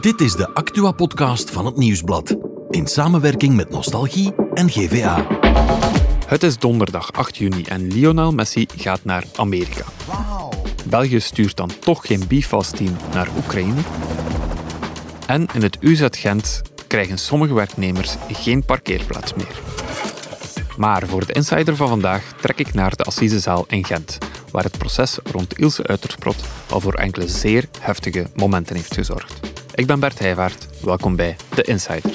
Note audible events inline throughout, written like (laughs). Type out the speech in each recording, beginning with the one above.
Dit is de Actua-podcast van het Nieuwsblad. In samenwerking met Nostalgie en GVA. Het is donderdag 8 juni en Lionel Messi gaat naar Amerika. België stuurt dan toch geen BIFAS-team naar Oekraïne. En in het UZ Gent krijgen sommige werknemers geen parkeerplaats meer. Maar voor de insider van vandaag trek ik naar de Assisezaal in Gent, waar het proces rond Ilse Uitersprot al voor enkele zeer heftige momenten heeft gezorgd. Ik ben Bert Heijvaart, welkom bij The Insider.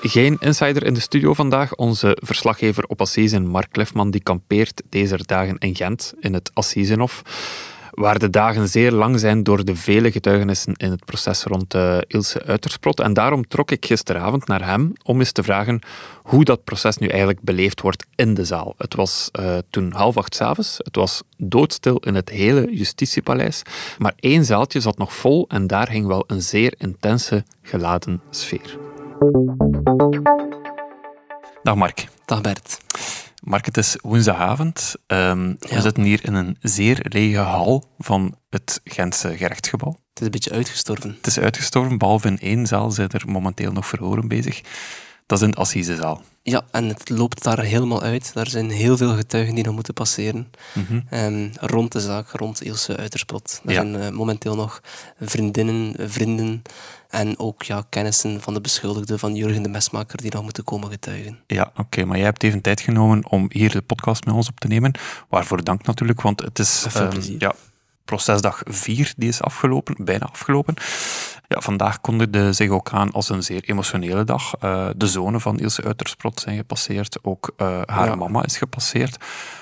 Geen insider in de studio vandaag. Onze verslaggever op Assisen, Mark Lefman, die kampeert deze dagen in Gent, in het Assisenhof waar de dagen zeer lang zijn door de vele getuigenissen in het proces rond uh, Ilse Uitersprot. En daarom trok ik gisteravond naar hem om eens te vragen hoe dat proces nu eigenlijk beleefd wordt in de zaal. Het was uh, toen half acht s'avonds, het was doodstil in het hele justitiepaleis, maar één zaaltje zat nog vol en daar hing wel een zeer intense geladen sfeer. Dag Mark. Dag Bert. Mark, het is woensdagavond. Um, ja. We zitten hier in een zeer lege hal van het Gentse gerechtsgebouw. Het is een beetje uitgestorven. Het is uitgestorven, behalve in één zaal zijn er momenteel nog verhoren bezig. Dat is in de Assisezaal. Ja, en het loopt daar helemaal uit. Daar zijn heel veel getuigen die nog moeten passeren. Mm -hmm. um, rond de zaak, rond Ilse Uitersprot. Er ja. zijn uh, momenteel nog vriendinnen, vrienden en ook ja, kennissen van de beschuldigde, van Jurgen de Mesmaker, die nog moeten komen getuigen. Ja, oké. Okay, maar jij hebt even tijd genomen om hier de podcast met ons op te nemen. Waarvoor dank natuurlijk, want het is... Veel um, plezier. Ja, procesdag 4, die is afgelopen, bijna afgelopen. Ja, vandaag kondigde zich ook aan als een zeer emotionele dag. Uh, de zonen van Ilse Uitersprot zijn gepasseerd, ook uh, haar ja. mama is gepasseerd.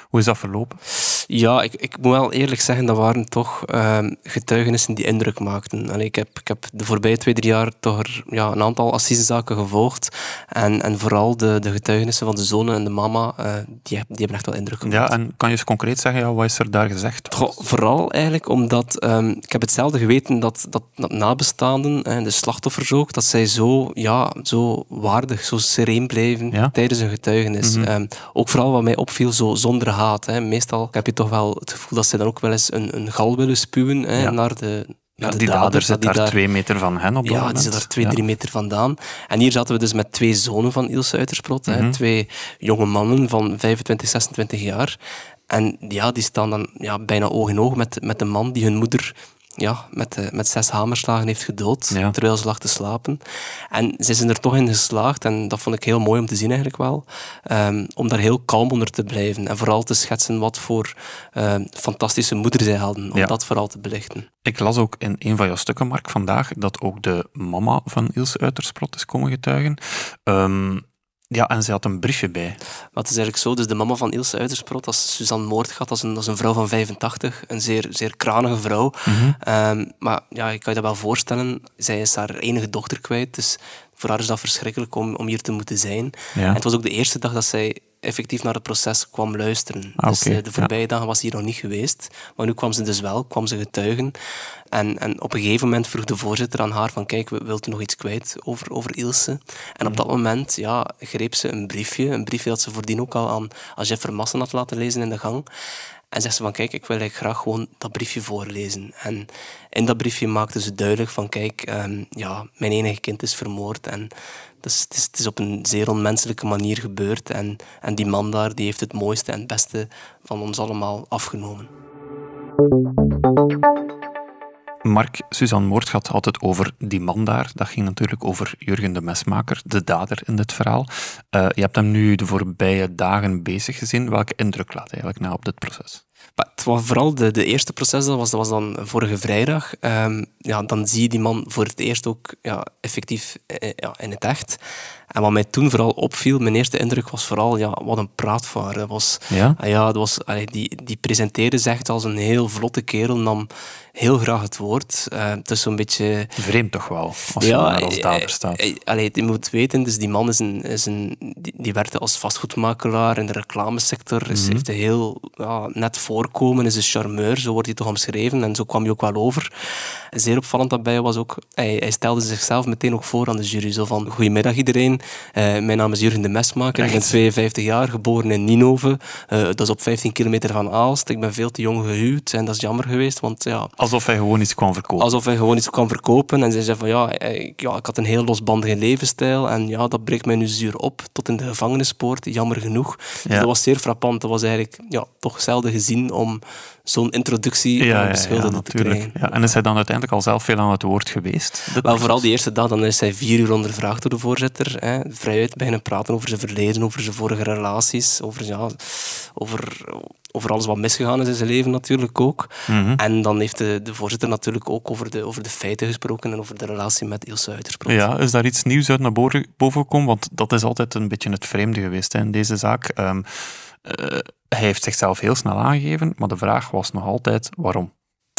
Hoe is dat verlopen? Ja, ik, ik moet wel eerlijk zeggen, dat waren toch uh, getuigenissen die indruk maakten. Allee, ik, heb, ik heb de voorbije twee, drie jaar toch er, ja, een aantal assisezaken gevolgd. En, en vooral de, de getuigenissen van de zonen en de mama, uh, die, die hebben echt wel indruk gemaakt. Ja, en kan je eens concreet zeggen, ja, wat is er daar gezegd? Goh, vooral eigenlijk omdat, um, ik heb hetzelfde geweten dat, dat, dat nabestaanden, en de slachtoffers ook, dat zij zo, ja, zo waardig, zo sereen blijven ja? tijdens een getuigenis. Mm -hmm. um, ook vooral wat mij opviel, zo zonder haat. Hè. Meestal heb je toch wel het gevoel dat ze dan ook wel eens een, een gal willen spuwen hè, ja. naar de, ja, die dader zit daar, daar twee meter van hen op dat Ja, moment. die zit daar twee, ja. drie meter vandaan. En hier zaten we dus met twee zonen van Ilse Uitersprot. Mm -hmm. hè, twee jonge mannen van 25, 26 jaar. En ja, die staan dan ja, bijna oog in oog met, met de man die hun moeder ja, met, uh, met zes hamerslagen heeft gedood, ja. terwijl ze lag te slapen. En ze zijn er toch in geslaagd, en dat vond ik heel mooi om te zien eigenlijk wel, um, om daar heel kalm onder te blijven. En vooral te schetsen wat voor uh, fantastische moeder zij hadden, om ja. dat vooral te belichten. Ik las ook in een van jouw stukken, Mark, vandaag, dat ook de mama van Ilse Uitersprot is komen getuigen. Um, ja, en ze had een briefje bij. Maar het is eigenlijk zo, dus de mama van Ilse Uitersprot, dat is Suzanne Moordgat, dat is een, dat is een vrouw van 85, een zeer, zeer kranige vrouw. Mm -hmm. um, maar ja, ik kan je dat wel voorstellen, zij is haar enige dochter kwijt, dus voor haar is dat verschrikkelijk om, om hier te moeten zijn. Ja. En het was ook de eerste dag dat zij effectief naar het proces kwam luisteren. Ah, dus okay. de voorbije ja. dagen was ze hier nog niet geweest. Maar nu kwam ze dus wel, kwam ze getuigen. En, en op een gegeven moment vroeg de voorzitter aan haar van kijk, wilt u nog iets kwijt over, over Ilse? En mm. op dat moment ja, greep ze een briefje, een briefje dat ze voordien ook al aan, aan Jeff Vermassen had laten lezen in de gang. En zegt ze van, kijk, ik wil eigenlijk graag gewoon dat briefje voorlezen. En in dat briefje maakte ze duidelijk van, kijk, um, ja, mijn enige kind is vermoord. En dus het, is, is op een zeer onmenselijke manier gebeurd. En, en die man daar, die heeft het mooiste en beste van ons allemaal afgenomen. Mark, Suzanne Moordgat had het over die man daar. Dat ging natuurlijk over Jurgen de Mesmaker, de dader in dit verhaal. Uh, je hebt hem nu de voorbije dagen bezig gezien. Welke indruk laat eigenlijk na op dit proces? Vooral de, de eerste proces, dat was, dat was dan vorige vrijdag. Um, ja, dan zie je die man voor het eerst ook ja, effectief eh, ja, in het echt. En wat mij toen vooral opviel, mijn eerste indruk was vooral, ja, wat een praatvaar. Dat was, ja? Ah, ja, dat was, allee, die, die presenteerde zich echt als een heel vlotte kerel, nam heel graag het woord. Uh, het is zo'n beetje... Vreemd toch wel, als je ja, daar als dader staat. Uh, allee, je moet weten, dus die man is een, is een, die, die werkte als vastgoedmakelaar in de reclamesector. Mm -hmm. heeft een heel ja, net voorkomen, is een charmeur, zo wordt hij toch omschreven. En zo kwam hij ook wel over. Zeer opvallend daarbij was ook, hij, hij stelde zichzelf meteen ook voor aan de jury. Zo van, goedemiddag iedereen, uh, mijn naam is Jurgen de Mesmaker, ik ben 52 jaar, geboren in Ninove. Uh, dat is op 15 kilometer van Aalst. Ik ben veel te jong gehuwd en dat is jammer geweest, want ja... Alsof hij gewoon iets kwam verkopen. Alsof hij gewoon iets kwam verkopen. En zij zei van, ja ik, ja, ik had een heel losbandige levensstijl en ja, dat breekt mij nu zuur op tot in de gevangenispoort, jammer genoeg. Dus dat was zeer frappant. Dat was eigenlijk ja, toch zelden gezien om zo'n introductie ja, ja, ja, te krijgen. Ja, en is hij dan uiteindelijk al zelf veel aan het woord geweest? Wel, vooral die eerste dag, dan is hij vier uur ondervraagd door de voorzitter. Hè, vrijuit beginnen praten over zijn verleden, over zijn vorige relaties, over, ja, over, over alles wat misgegaan is in zijn leven natuurlijk ook. Mhm. En dan heeft de, de voorzitter natuurlijk ook over de, over de feiten gesproken en over de relatie met Ilse uitgesproken. Ja, is daar iets nieuws uit naar boven gekomen? Want dat is altijd een beetje het vreemde geweest hè, in deze zaak. Um, hij heeft zichzelf heel snel aangegeven, maar de vraag was nog altijd waarom.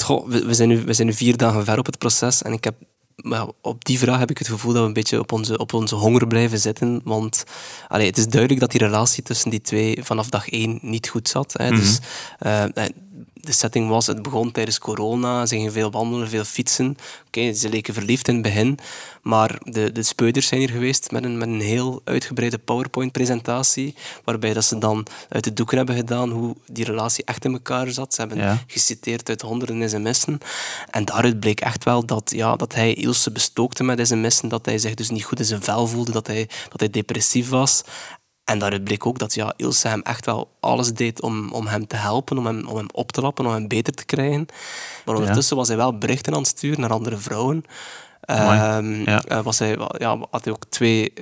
Goh, we, zijn nu, we zijn nu vier dagen ver op het proces en ik heb maar op die vraag heb ik het gevoel dat we een beetje op onze, op onze honger blijven zitten. Want allee, het is duidelijk dat die relatie tussen die twee vanaf dag één niet goed zat. Hè. Dus uh, de setting was, het begon tijdens corona, ze gingen veel wandelen, veel fietsen. Oké, ze leken verliefd in het begin, maar de, de speuders zijn hier geweest met een, met een heel uitgebreide PowerPoint-presentatie, waarbij dat ze dan uit de doeken hebben gedaan hoe die relatie echt in elkaar zat. Ze hebben geciteerd uit honderden sms'en. En daaruit bleek echt wel dat, ja, dat hij Ilse bestookte met sms'en, dat hij zich dus niet goed in zijn vel voelde, dat hij, dat hij depressief was. En daaruit bleek ook dat ja, Ilse hem echt wel alles deed om, om hem te helpen, om hem, om hem op te lappen, om hem beter te krijgen. Maar ondertussen was hij wel berichten aan het sturen naar andere vrouwen. Um, ja. Eh, was hij, ja, had hij ook twee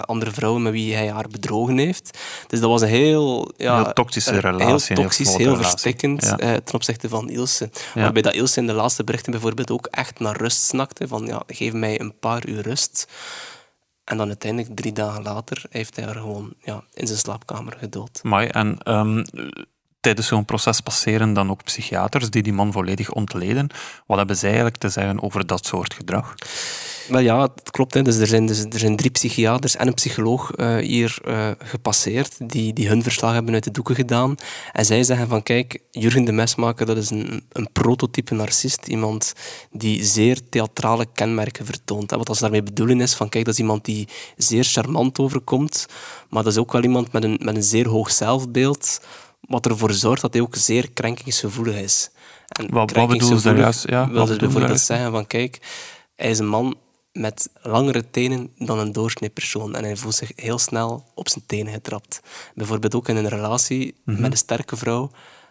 andere vrouwen met wie hij haar bedrogen heeft. Dus dat was een heel... Ja, heel toxische relatie. Heel toxisch, heel, verstikkend eh, ten opzichte van Ilse. Waarbij dat Ilse in de laatste berichten bijvoorbeeld ook echt naar rust snakte. Van ja, geef mij een paar uur rust. En dan uiteindelijk, drie dagen later, heeft hij haar gewoon ja, in zijn slaapkamer gedood. Maar en um, tijdens zo'n proces passeren dan ook psychiaters die die man volledig ontleden. Wat hebben zij eigenlijk te zeggen over dat soort gedrag? Wel ja, het klopt. Hè. Dus er, zijn, dus er zijn drie psychiaters en een psycholoog uh, hier uh, gepasseerd die, die hun verslag hebben uit de doeken gedaan. En zij zeggen van kijk, Jurgen de Mesmaker dat is een, een prototype narcist. Iemand die zeer theatrale kenmerken vertoont. Wat ze daarmee bedoelen is van kijk, dat is iemand die zeer charmant overkomt. Maar dat is ook wel iemand met een, met een zeer hoog zelfbeeld. Wat ervoor zorgt dat hij ook zeer krenkingsgevoelig is. En wat, wat bedoel je juist? Ja, wil dus bijvoorbeeld zeggen van kijk, hij is een man met langere tenen dan een doorsnee persoon. En hij voelt zich heel snel op zijn tenen getrapt. Bijvoorbeeld ook in een relatie mhm. met een sterke vrouw,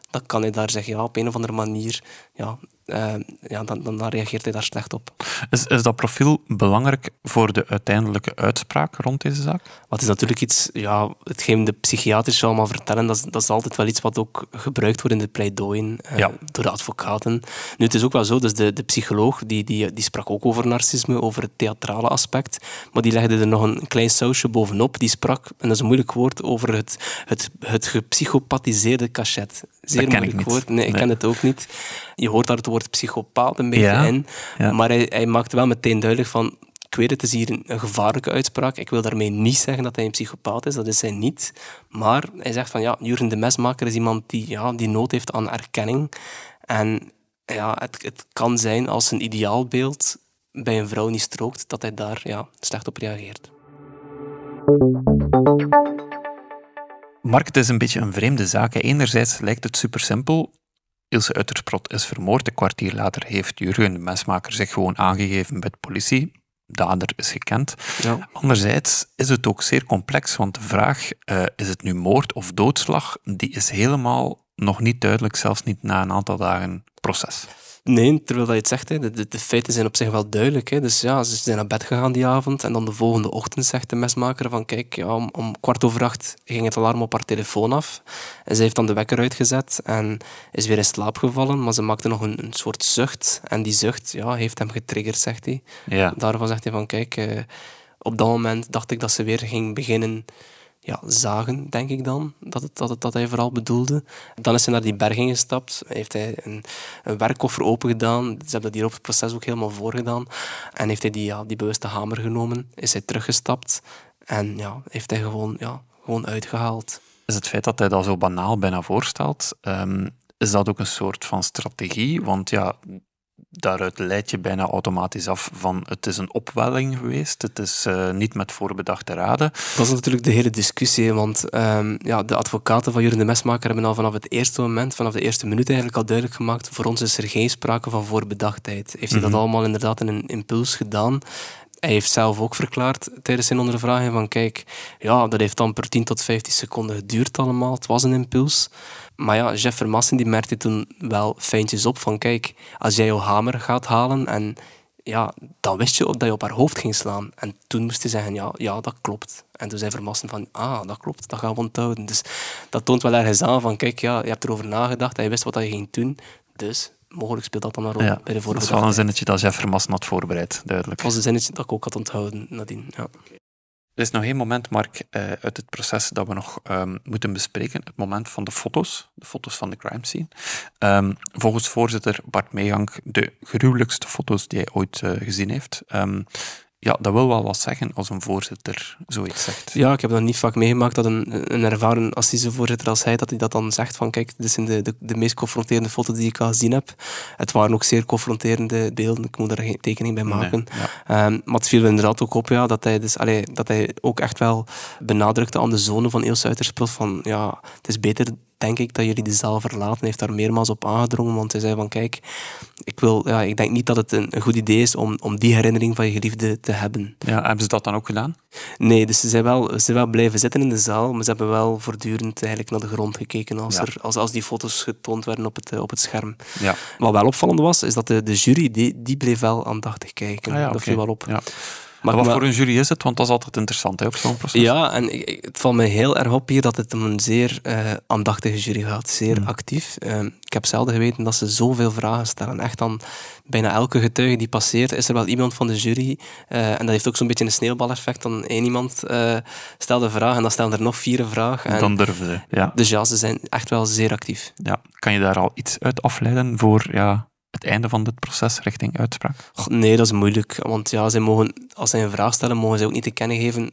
dan kan hij daar zeggen, ja, op een of andere manier ja, uh, ja, dan, dan, reageert hij daar slecht op. Is, is dat profiel belangrijk voor de uiteindelijke uitspraak rond deze zaak? Wat is natuurlijk iets, ja, hetgeen de psychiaters allemaal vertellen, dat is, dat is altijd wel iets wat ook gebruikt wordt in de pleidooien uh, door de advocaten. Nu, het is ook wel zo, dus de, de psycholoog die, die, die sprak ook over narcisme, over het theatrale aspect, maar die legde er nog een klein sausje bovenop. Die sprak, en dat is een moeilijk woord, over het, het, het gepsychopathiseerde cachet. Zeer moeilijk woord. Nee, ik ken het ook niet. Je hoort daar het woord psychopaat een beetje in. Maar hij, hij maakt wel meteen duidelijk van ik weet, het is hier een, gevaarlijke uitspraak. Ik wil daarmee niet zeggen dat hij een psychopaat is, dat is hij niet. Maar hij zegt van ja, Jurgen de Mesmaker is iemand die, ja, die nood heeft aan erkenning. En ja, het, het kan zijn als een ideaalbeeld bij een vrouw niet strookt, dat hij daar ja, slecht op reageert. Mark, het is een beetje een vreemde zaak. Enerzijds lijkt het super simpel. Ilse Uttersprot is vermoord. Een kwartier later heeft Jurgen, de mesmaker, zich gewoon aangegeven bij de politie. Dader is gekend. Ja. Anderzijds is het ook zeer complex, want de vraag, uh, is het nu moord of doodslag, die is helemaal nog niet duidelijk, zelfs niet na een aantal dagen proces. Nee, terwijl je het zegt, hè, de, de, feiten zijn op zich wel duidelijk. Hè. Dus ja, ze zijn naar bed gegaan die avond en dan de volgende ochtend zegt de mesmaker van kijk, ja, om, om kwart over acht ging het alarm op haar telefoon af. En ze heeft dan de wekker uitgezet en is weer in slaap gevallen, maar ze maakte nog een, een soort zucht. En die zucht ja, heeft hem getriggerd, zegt hij. Ja. Daarvan zegt hij van kijk, eh, op dat moment dacht ik dat ze weer ging beginnen ja, zagen, denk ik dan, dat, het, dat, het, dat hij vooral bedoelde. Dan is hij naar die berging gestapt, heeft hij een, een werkkoffer opengedaan. Ze hebben dat hier op het proces ook helemaal voorgedaan. En heeft hij die, ja, die bewuste hamer genomen, is hij teruggestapt en ja, heeft hij gewoon, ja, gewoon uitgehaald. Is het feit dat hij dat zo banaal bijna voorstelt, um, is dat ook een soort van strategie? Want ja, daaruit leid je bijna automatisch af van het is een opwelling geweest, het is uh, niet met voorbedachte raden. Dat is natuurlijk de hele discussie, want um, ja, de advocaten van Jurgen de Mesmaker hebben al vanaf het eerste moment, vanaf de eerste minuut eigenlijk al duidelijk gemaakt, voor ons is er geen sprake van voorbedachtheid. Heeft hij dat mhm. allemaal inderdaad in een impuls gedaan? Hij heeft zelf ook verklaard tijdens zijn ondervraging van kijk, ja, dat heeft dan per 10 tot 15 seconden geduurd allemaal. Het was een impuls. Maar ja, Jeff Vermassen die merkte toen wel fijntjes op van kijk, als jij jouw hamer gaat halen en ja, dan wist je dat je op haar hoofd ging slaan. En toen moest hij zeggen, ja, ja dat klopt. En toen zei Vermassen van, ah, dat klopt, dat gaan we onthouden. Dus dat toont wel ergens aan van, kijk, ja, je hebt erover nagedacht en je wist wat je ging doen. Dus mogelijk speelt dat dan een rol ja, bij de Dat is wel een zinnetje dat Jeff Vermassen had voorbereid, duidelijk. Dat was een zinnetje dat ik ook had onthouden nadien, ja. Er is nog één moment, Mark, uh, uit het proces dat we nog um, moeten bespreken. Het moment van de foto's, de foto's van de crime scene. Um, volgens voorzitter Bart Meegang de gruwelijkste foto's die hij ooit uh, gezien heeft. Um, ja, dat wil wel wat zeggen als een voorzitter zoiets zegt. Ja, ik heb dat niet vaak meegemaakt dat een, een ervaren assisevoorzitter als hij, dat hij dat dan zegt van kijk, dit zijn de, de, de meest confronterende foto's die ik al gezien heb. Het waren ook zeer confronterende beelden, ik moet daar geen tekening bij maken. Ehm, maar het viel inderdaad ook op ja, dat, hij dus, allee, dat hij ook echt wel benadrukte aan de zone van Eelse Uiterspel van ja, het is beter denk ik dat jullie de zaal verlaten. Hij heeft daar meermaals op aangedrongen, want hij zei van kijk, ik, wil, ja, ik denk niet dat het een, een goed idee is om, om die herinnering van je geliefde te hebben. Ja, hebben ze dat dan ook gedaan? Nee, dus ze zijn wel, ze zijn wel blijven zitten in de zaal, maar ze hebben wel voortdurend eigenlijk naar de grond gekeken als, er, als, als die foto's getoond werden op het, op het scherm. Ja. Wat wel opvallend was, is dat de, de jury, die, die bleef wel aandachtig kijken. Ah, dat viel wel op. Ja. Maar wat voor een jury is het? Want dat is altijd interessant hè, op zo'n proces. Ja, en het valt me heel erg op hier dat het om een zeer uh, aandachtige jury gaat. Zeer hmm. actief. Uh, ik heb zelden geweten dat ze zoveel vragen stellen. Echt dan bijna elke getuige die passeert, is er wel iemand van de jury. Uh, en dat heeft ook zo'n beetje een sneeuwbaleffect. Dan één iemand stelt een vraag en dan stellen er nog vier vragen. En dan durven ze, ja. Dus ja, ze zijn echt wel zeer actief. Ja. Kan je daar al iets uit afleiden voor... Ja het einde van dit proces richting uitspraak? Nee, dat is moeilijk. Want ja, zij mogen, als zij een vraag stellen, mogen ze ook niet te kennen geven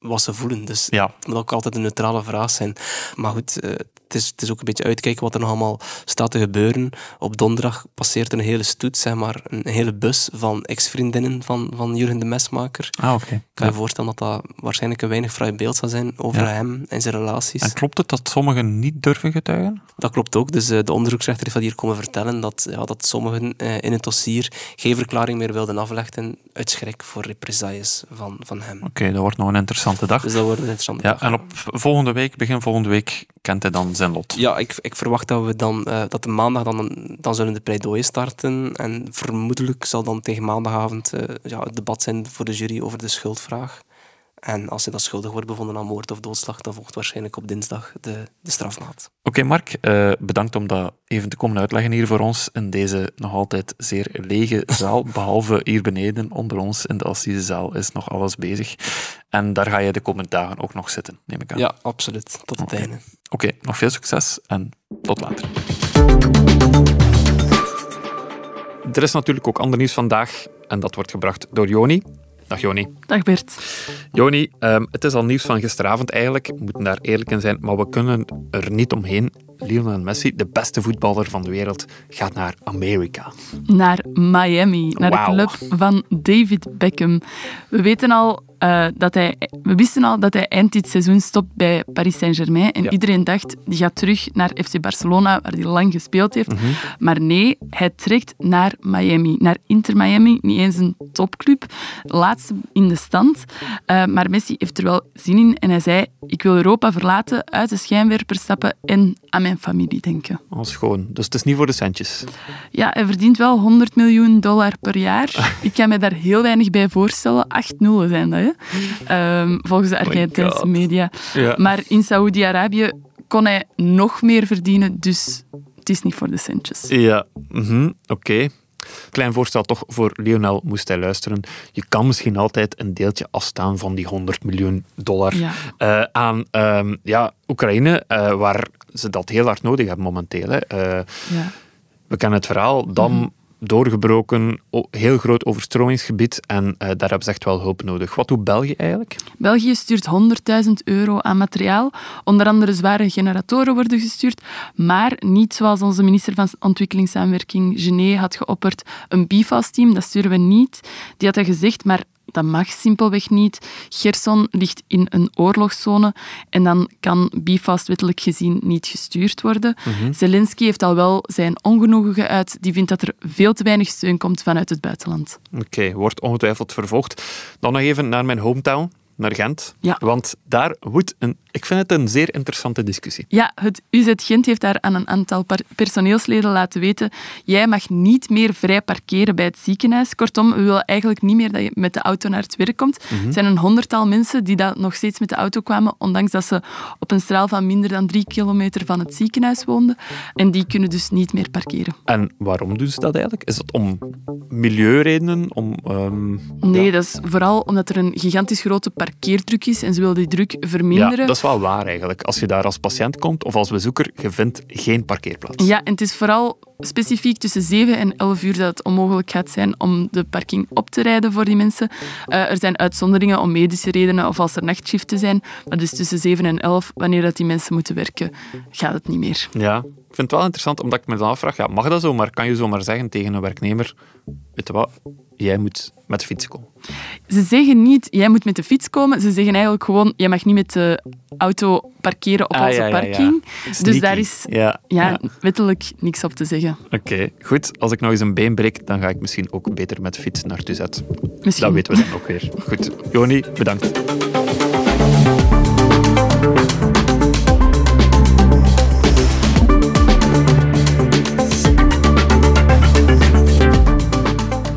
wat ze voelen. Dus ja. het moet ook altijd een neutrale vraag zijn. Maar goed, eh, het is, het is ook een beetje uitkijken wat er nog allemaal staat te gebeuren. Op donderdag passeert er een hele stoet, zeg maar, een hele bus van ex-vriendinnen van, van Jurgen de Mesmaker. Ah, oké. Kan je voorstellen dat dat waarschijnlijk een weinig vrij beeld zal zijn over hem en zijn relaties. En klopt het dat sommigen niet durven getuigen? Dat klopt ook. Dus uh, de onderzoeksrechter heeft dat hier komen vertellen, dat, ja, dat sommigen uh, in het dossier geen verklaring meer wilden afleggen uit schrik voor represailles van, van hem. Oké, dat wordt nog een interessante dag. Dus dat wordt een interessante ja, dag. En op volgende week, begin volgende week, kent hij dan zijn lot? Ja, ik, ik verwacht dat we dan, uh, dat de maandag dan, dan zullen de pleidooien starten. En vermoedelijk zal dan tegen maandagavond uh, ja, het debat zijn voor de jury over de schuldvraag. En als hij dan schuldig wordt bevonden aan moord of doodslag, dan volgt waarschijnlijk op dinsdag de, de strafmaat. Oké, Mark, uh, bedankt om dat even te komen uitleggen hier voor ons in deze nog altijd zeer lege zaal. Behalve hier beneden onder ons in de Assisezaal is nog alles bezig. En daar ga je de komende dagen ook nog zitten, neem ik aan. Ja, absoluut. Tot het einde. Oké, nog veel succes en tot later. Er is natuurlijk ook ander nieuws vandaag en dat wordt gebracht door Joni. Dag Joni. Dag Bert. Joni, um, het is al nieuws van gisteravond eigenlijk. We moeten daar eerlijk in zijn, maar we kunnen er niet omheen. Lionel Messi, de beste voetballer van de wereld, gaat naar Amerika. Naar Miami, naar de club van David Beckham. We weten al uh, dat hij, we wisten al dat hij eind dit seizoen stopt bij Paris Saint-Germain. En iedereen dacht, die gaat terug naar FC Barcelona, waar hij lang gespeeld heeft. Mhm. Maar nee, hij trekt naar Miami, naar Inter Miami. Niet eens een topclub, laatste in de stand. Uh, maar Messi heeft er wel zin in en hij zei, ik wil Europa verlaten, uit de schijnwerper stappen en aan mijn familie denken. Oh, schoon. Dus het is niet voor de centjes. Ja, hij verdient wel 100 miljoen dollar per jaar. (laughs) ik kan me daar heel weinig bij voorstellen. Acht nullen zijn dat, hè? (laughs) Ehm, volgens de oh Argentijnse media. Maar in Saoedi-Arabië kon hij nog meer verdienen, dus het is niet voor de centjes. Ja, mhm, oké. Klein voorstel toch voor Lionel moest hij luisteren. Je kan misschien altijd een deeltje afstaan van die 100 miljoen dollar eh, aan ehm, ja, Oekraïne, uh, waar ze dat heel hard nodig hebben momenteel. Hè. Uh, ja. We kennen het verhaal. Dan mhm doorgebroken, heel groot overstromingsgebied en uh, daar hebben ze echt wel hulp nodig. Wat doet België eigenlijk? België stuurt 100.000 euro aan materiaal. Onder andere zware generatoren worden gestuurd, maar niet zoals onze minister van Ontwikkelingssamenwerking Gené had geopperd, een BIFAS-team, dat sturen we niet. Die had hij gezegd, maar dat mag simpelweg niet. Gerson ligt in een oorlogszone en dan kan Bifast wettelijk gezien niet gestuurd worden. Mhm. Zelensky heeft al wel zijn ongenoegen geuit. Die vindt dat er veel te weinig steun komt vanuit het buitenland. Oké, wordt ongetwijfeld vervolgd. Dan nog even naar mijn hometown, naar Gent. Ja. Want daar woedt een ik vind het een zeer interessante discussie. Ja, het UZ Gent heeft daar aan een aantal personeelsleden laten weten jij mag niet meer vrij parkeren bij het ziekenhuis. Kortom, we willen eigenlijk niet meer dat je met de auto naar het werk komt. Mm Er zijn een honderdtal mensen die dat nog steeds met de auto kwamen, ondanks dat ze op een straal van minder dan drie kilometer van het ziekenhuis woonden. En die kunnen dus niet meer parkeren. En waarom doen ze dat eigenlijk? Is dat om milieuredenen? Om, ehm, nee, dat is vooral omdat er een gigantisch grote parkeerdruk is en ze willen die druk verminderen. Ja, is wel waar eigenlijk. Als je daar als patiënt komt of als bezoeker, je vindt geen parkeerplaats. Ja, en het is vooral specifiek tussen 7 en 11 uur dat het onmogelijk gaat zijn om de parking op te rijden voor die mensen. Uh, er zijn uitzonderingen om medische redenen of als er nachtshiften zijn. Maar dus tussen 7 en 11, wanneer dat die mensen moeten werken, gaat het niet meer. Ja, ik vind het wel interessant omdat ik me dan afvraag, ja, mag dat zo? Maar kan je zomaar zeggen tegen een werknemer, weet je wat, jij moet met de fiets komen. Ze zeggen niet, jij moet met de fiets komen. Ze zeggen eigenlijk gewoon, jij mag niet met de auto parkeren op ah, onze parking. dus daar is ja, wettelijk niks op te zeggen. Oké, goed. Als ik nog eens een been breek, dan ga ik misschien ook beter met de fiets naar Tuzet. Misschien. Dat weten we dan ook weer. Goed. Joni, bedankt.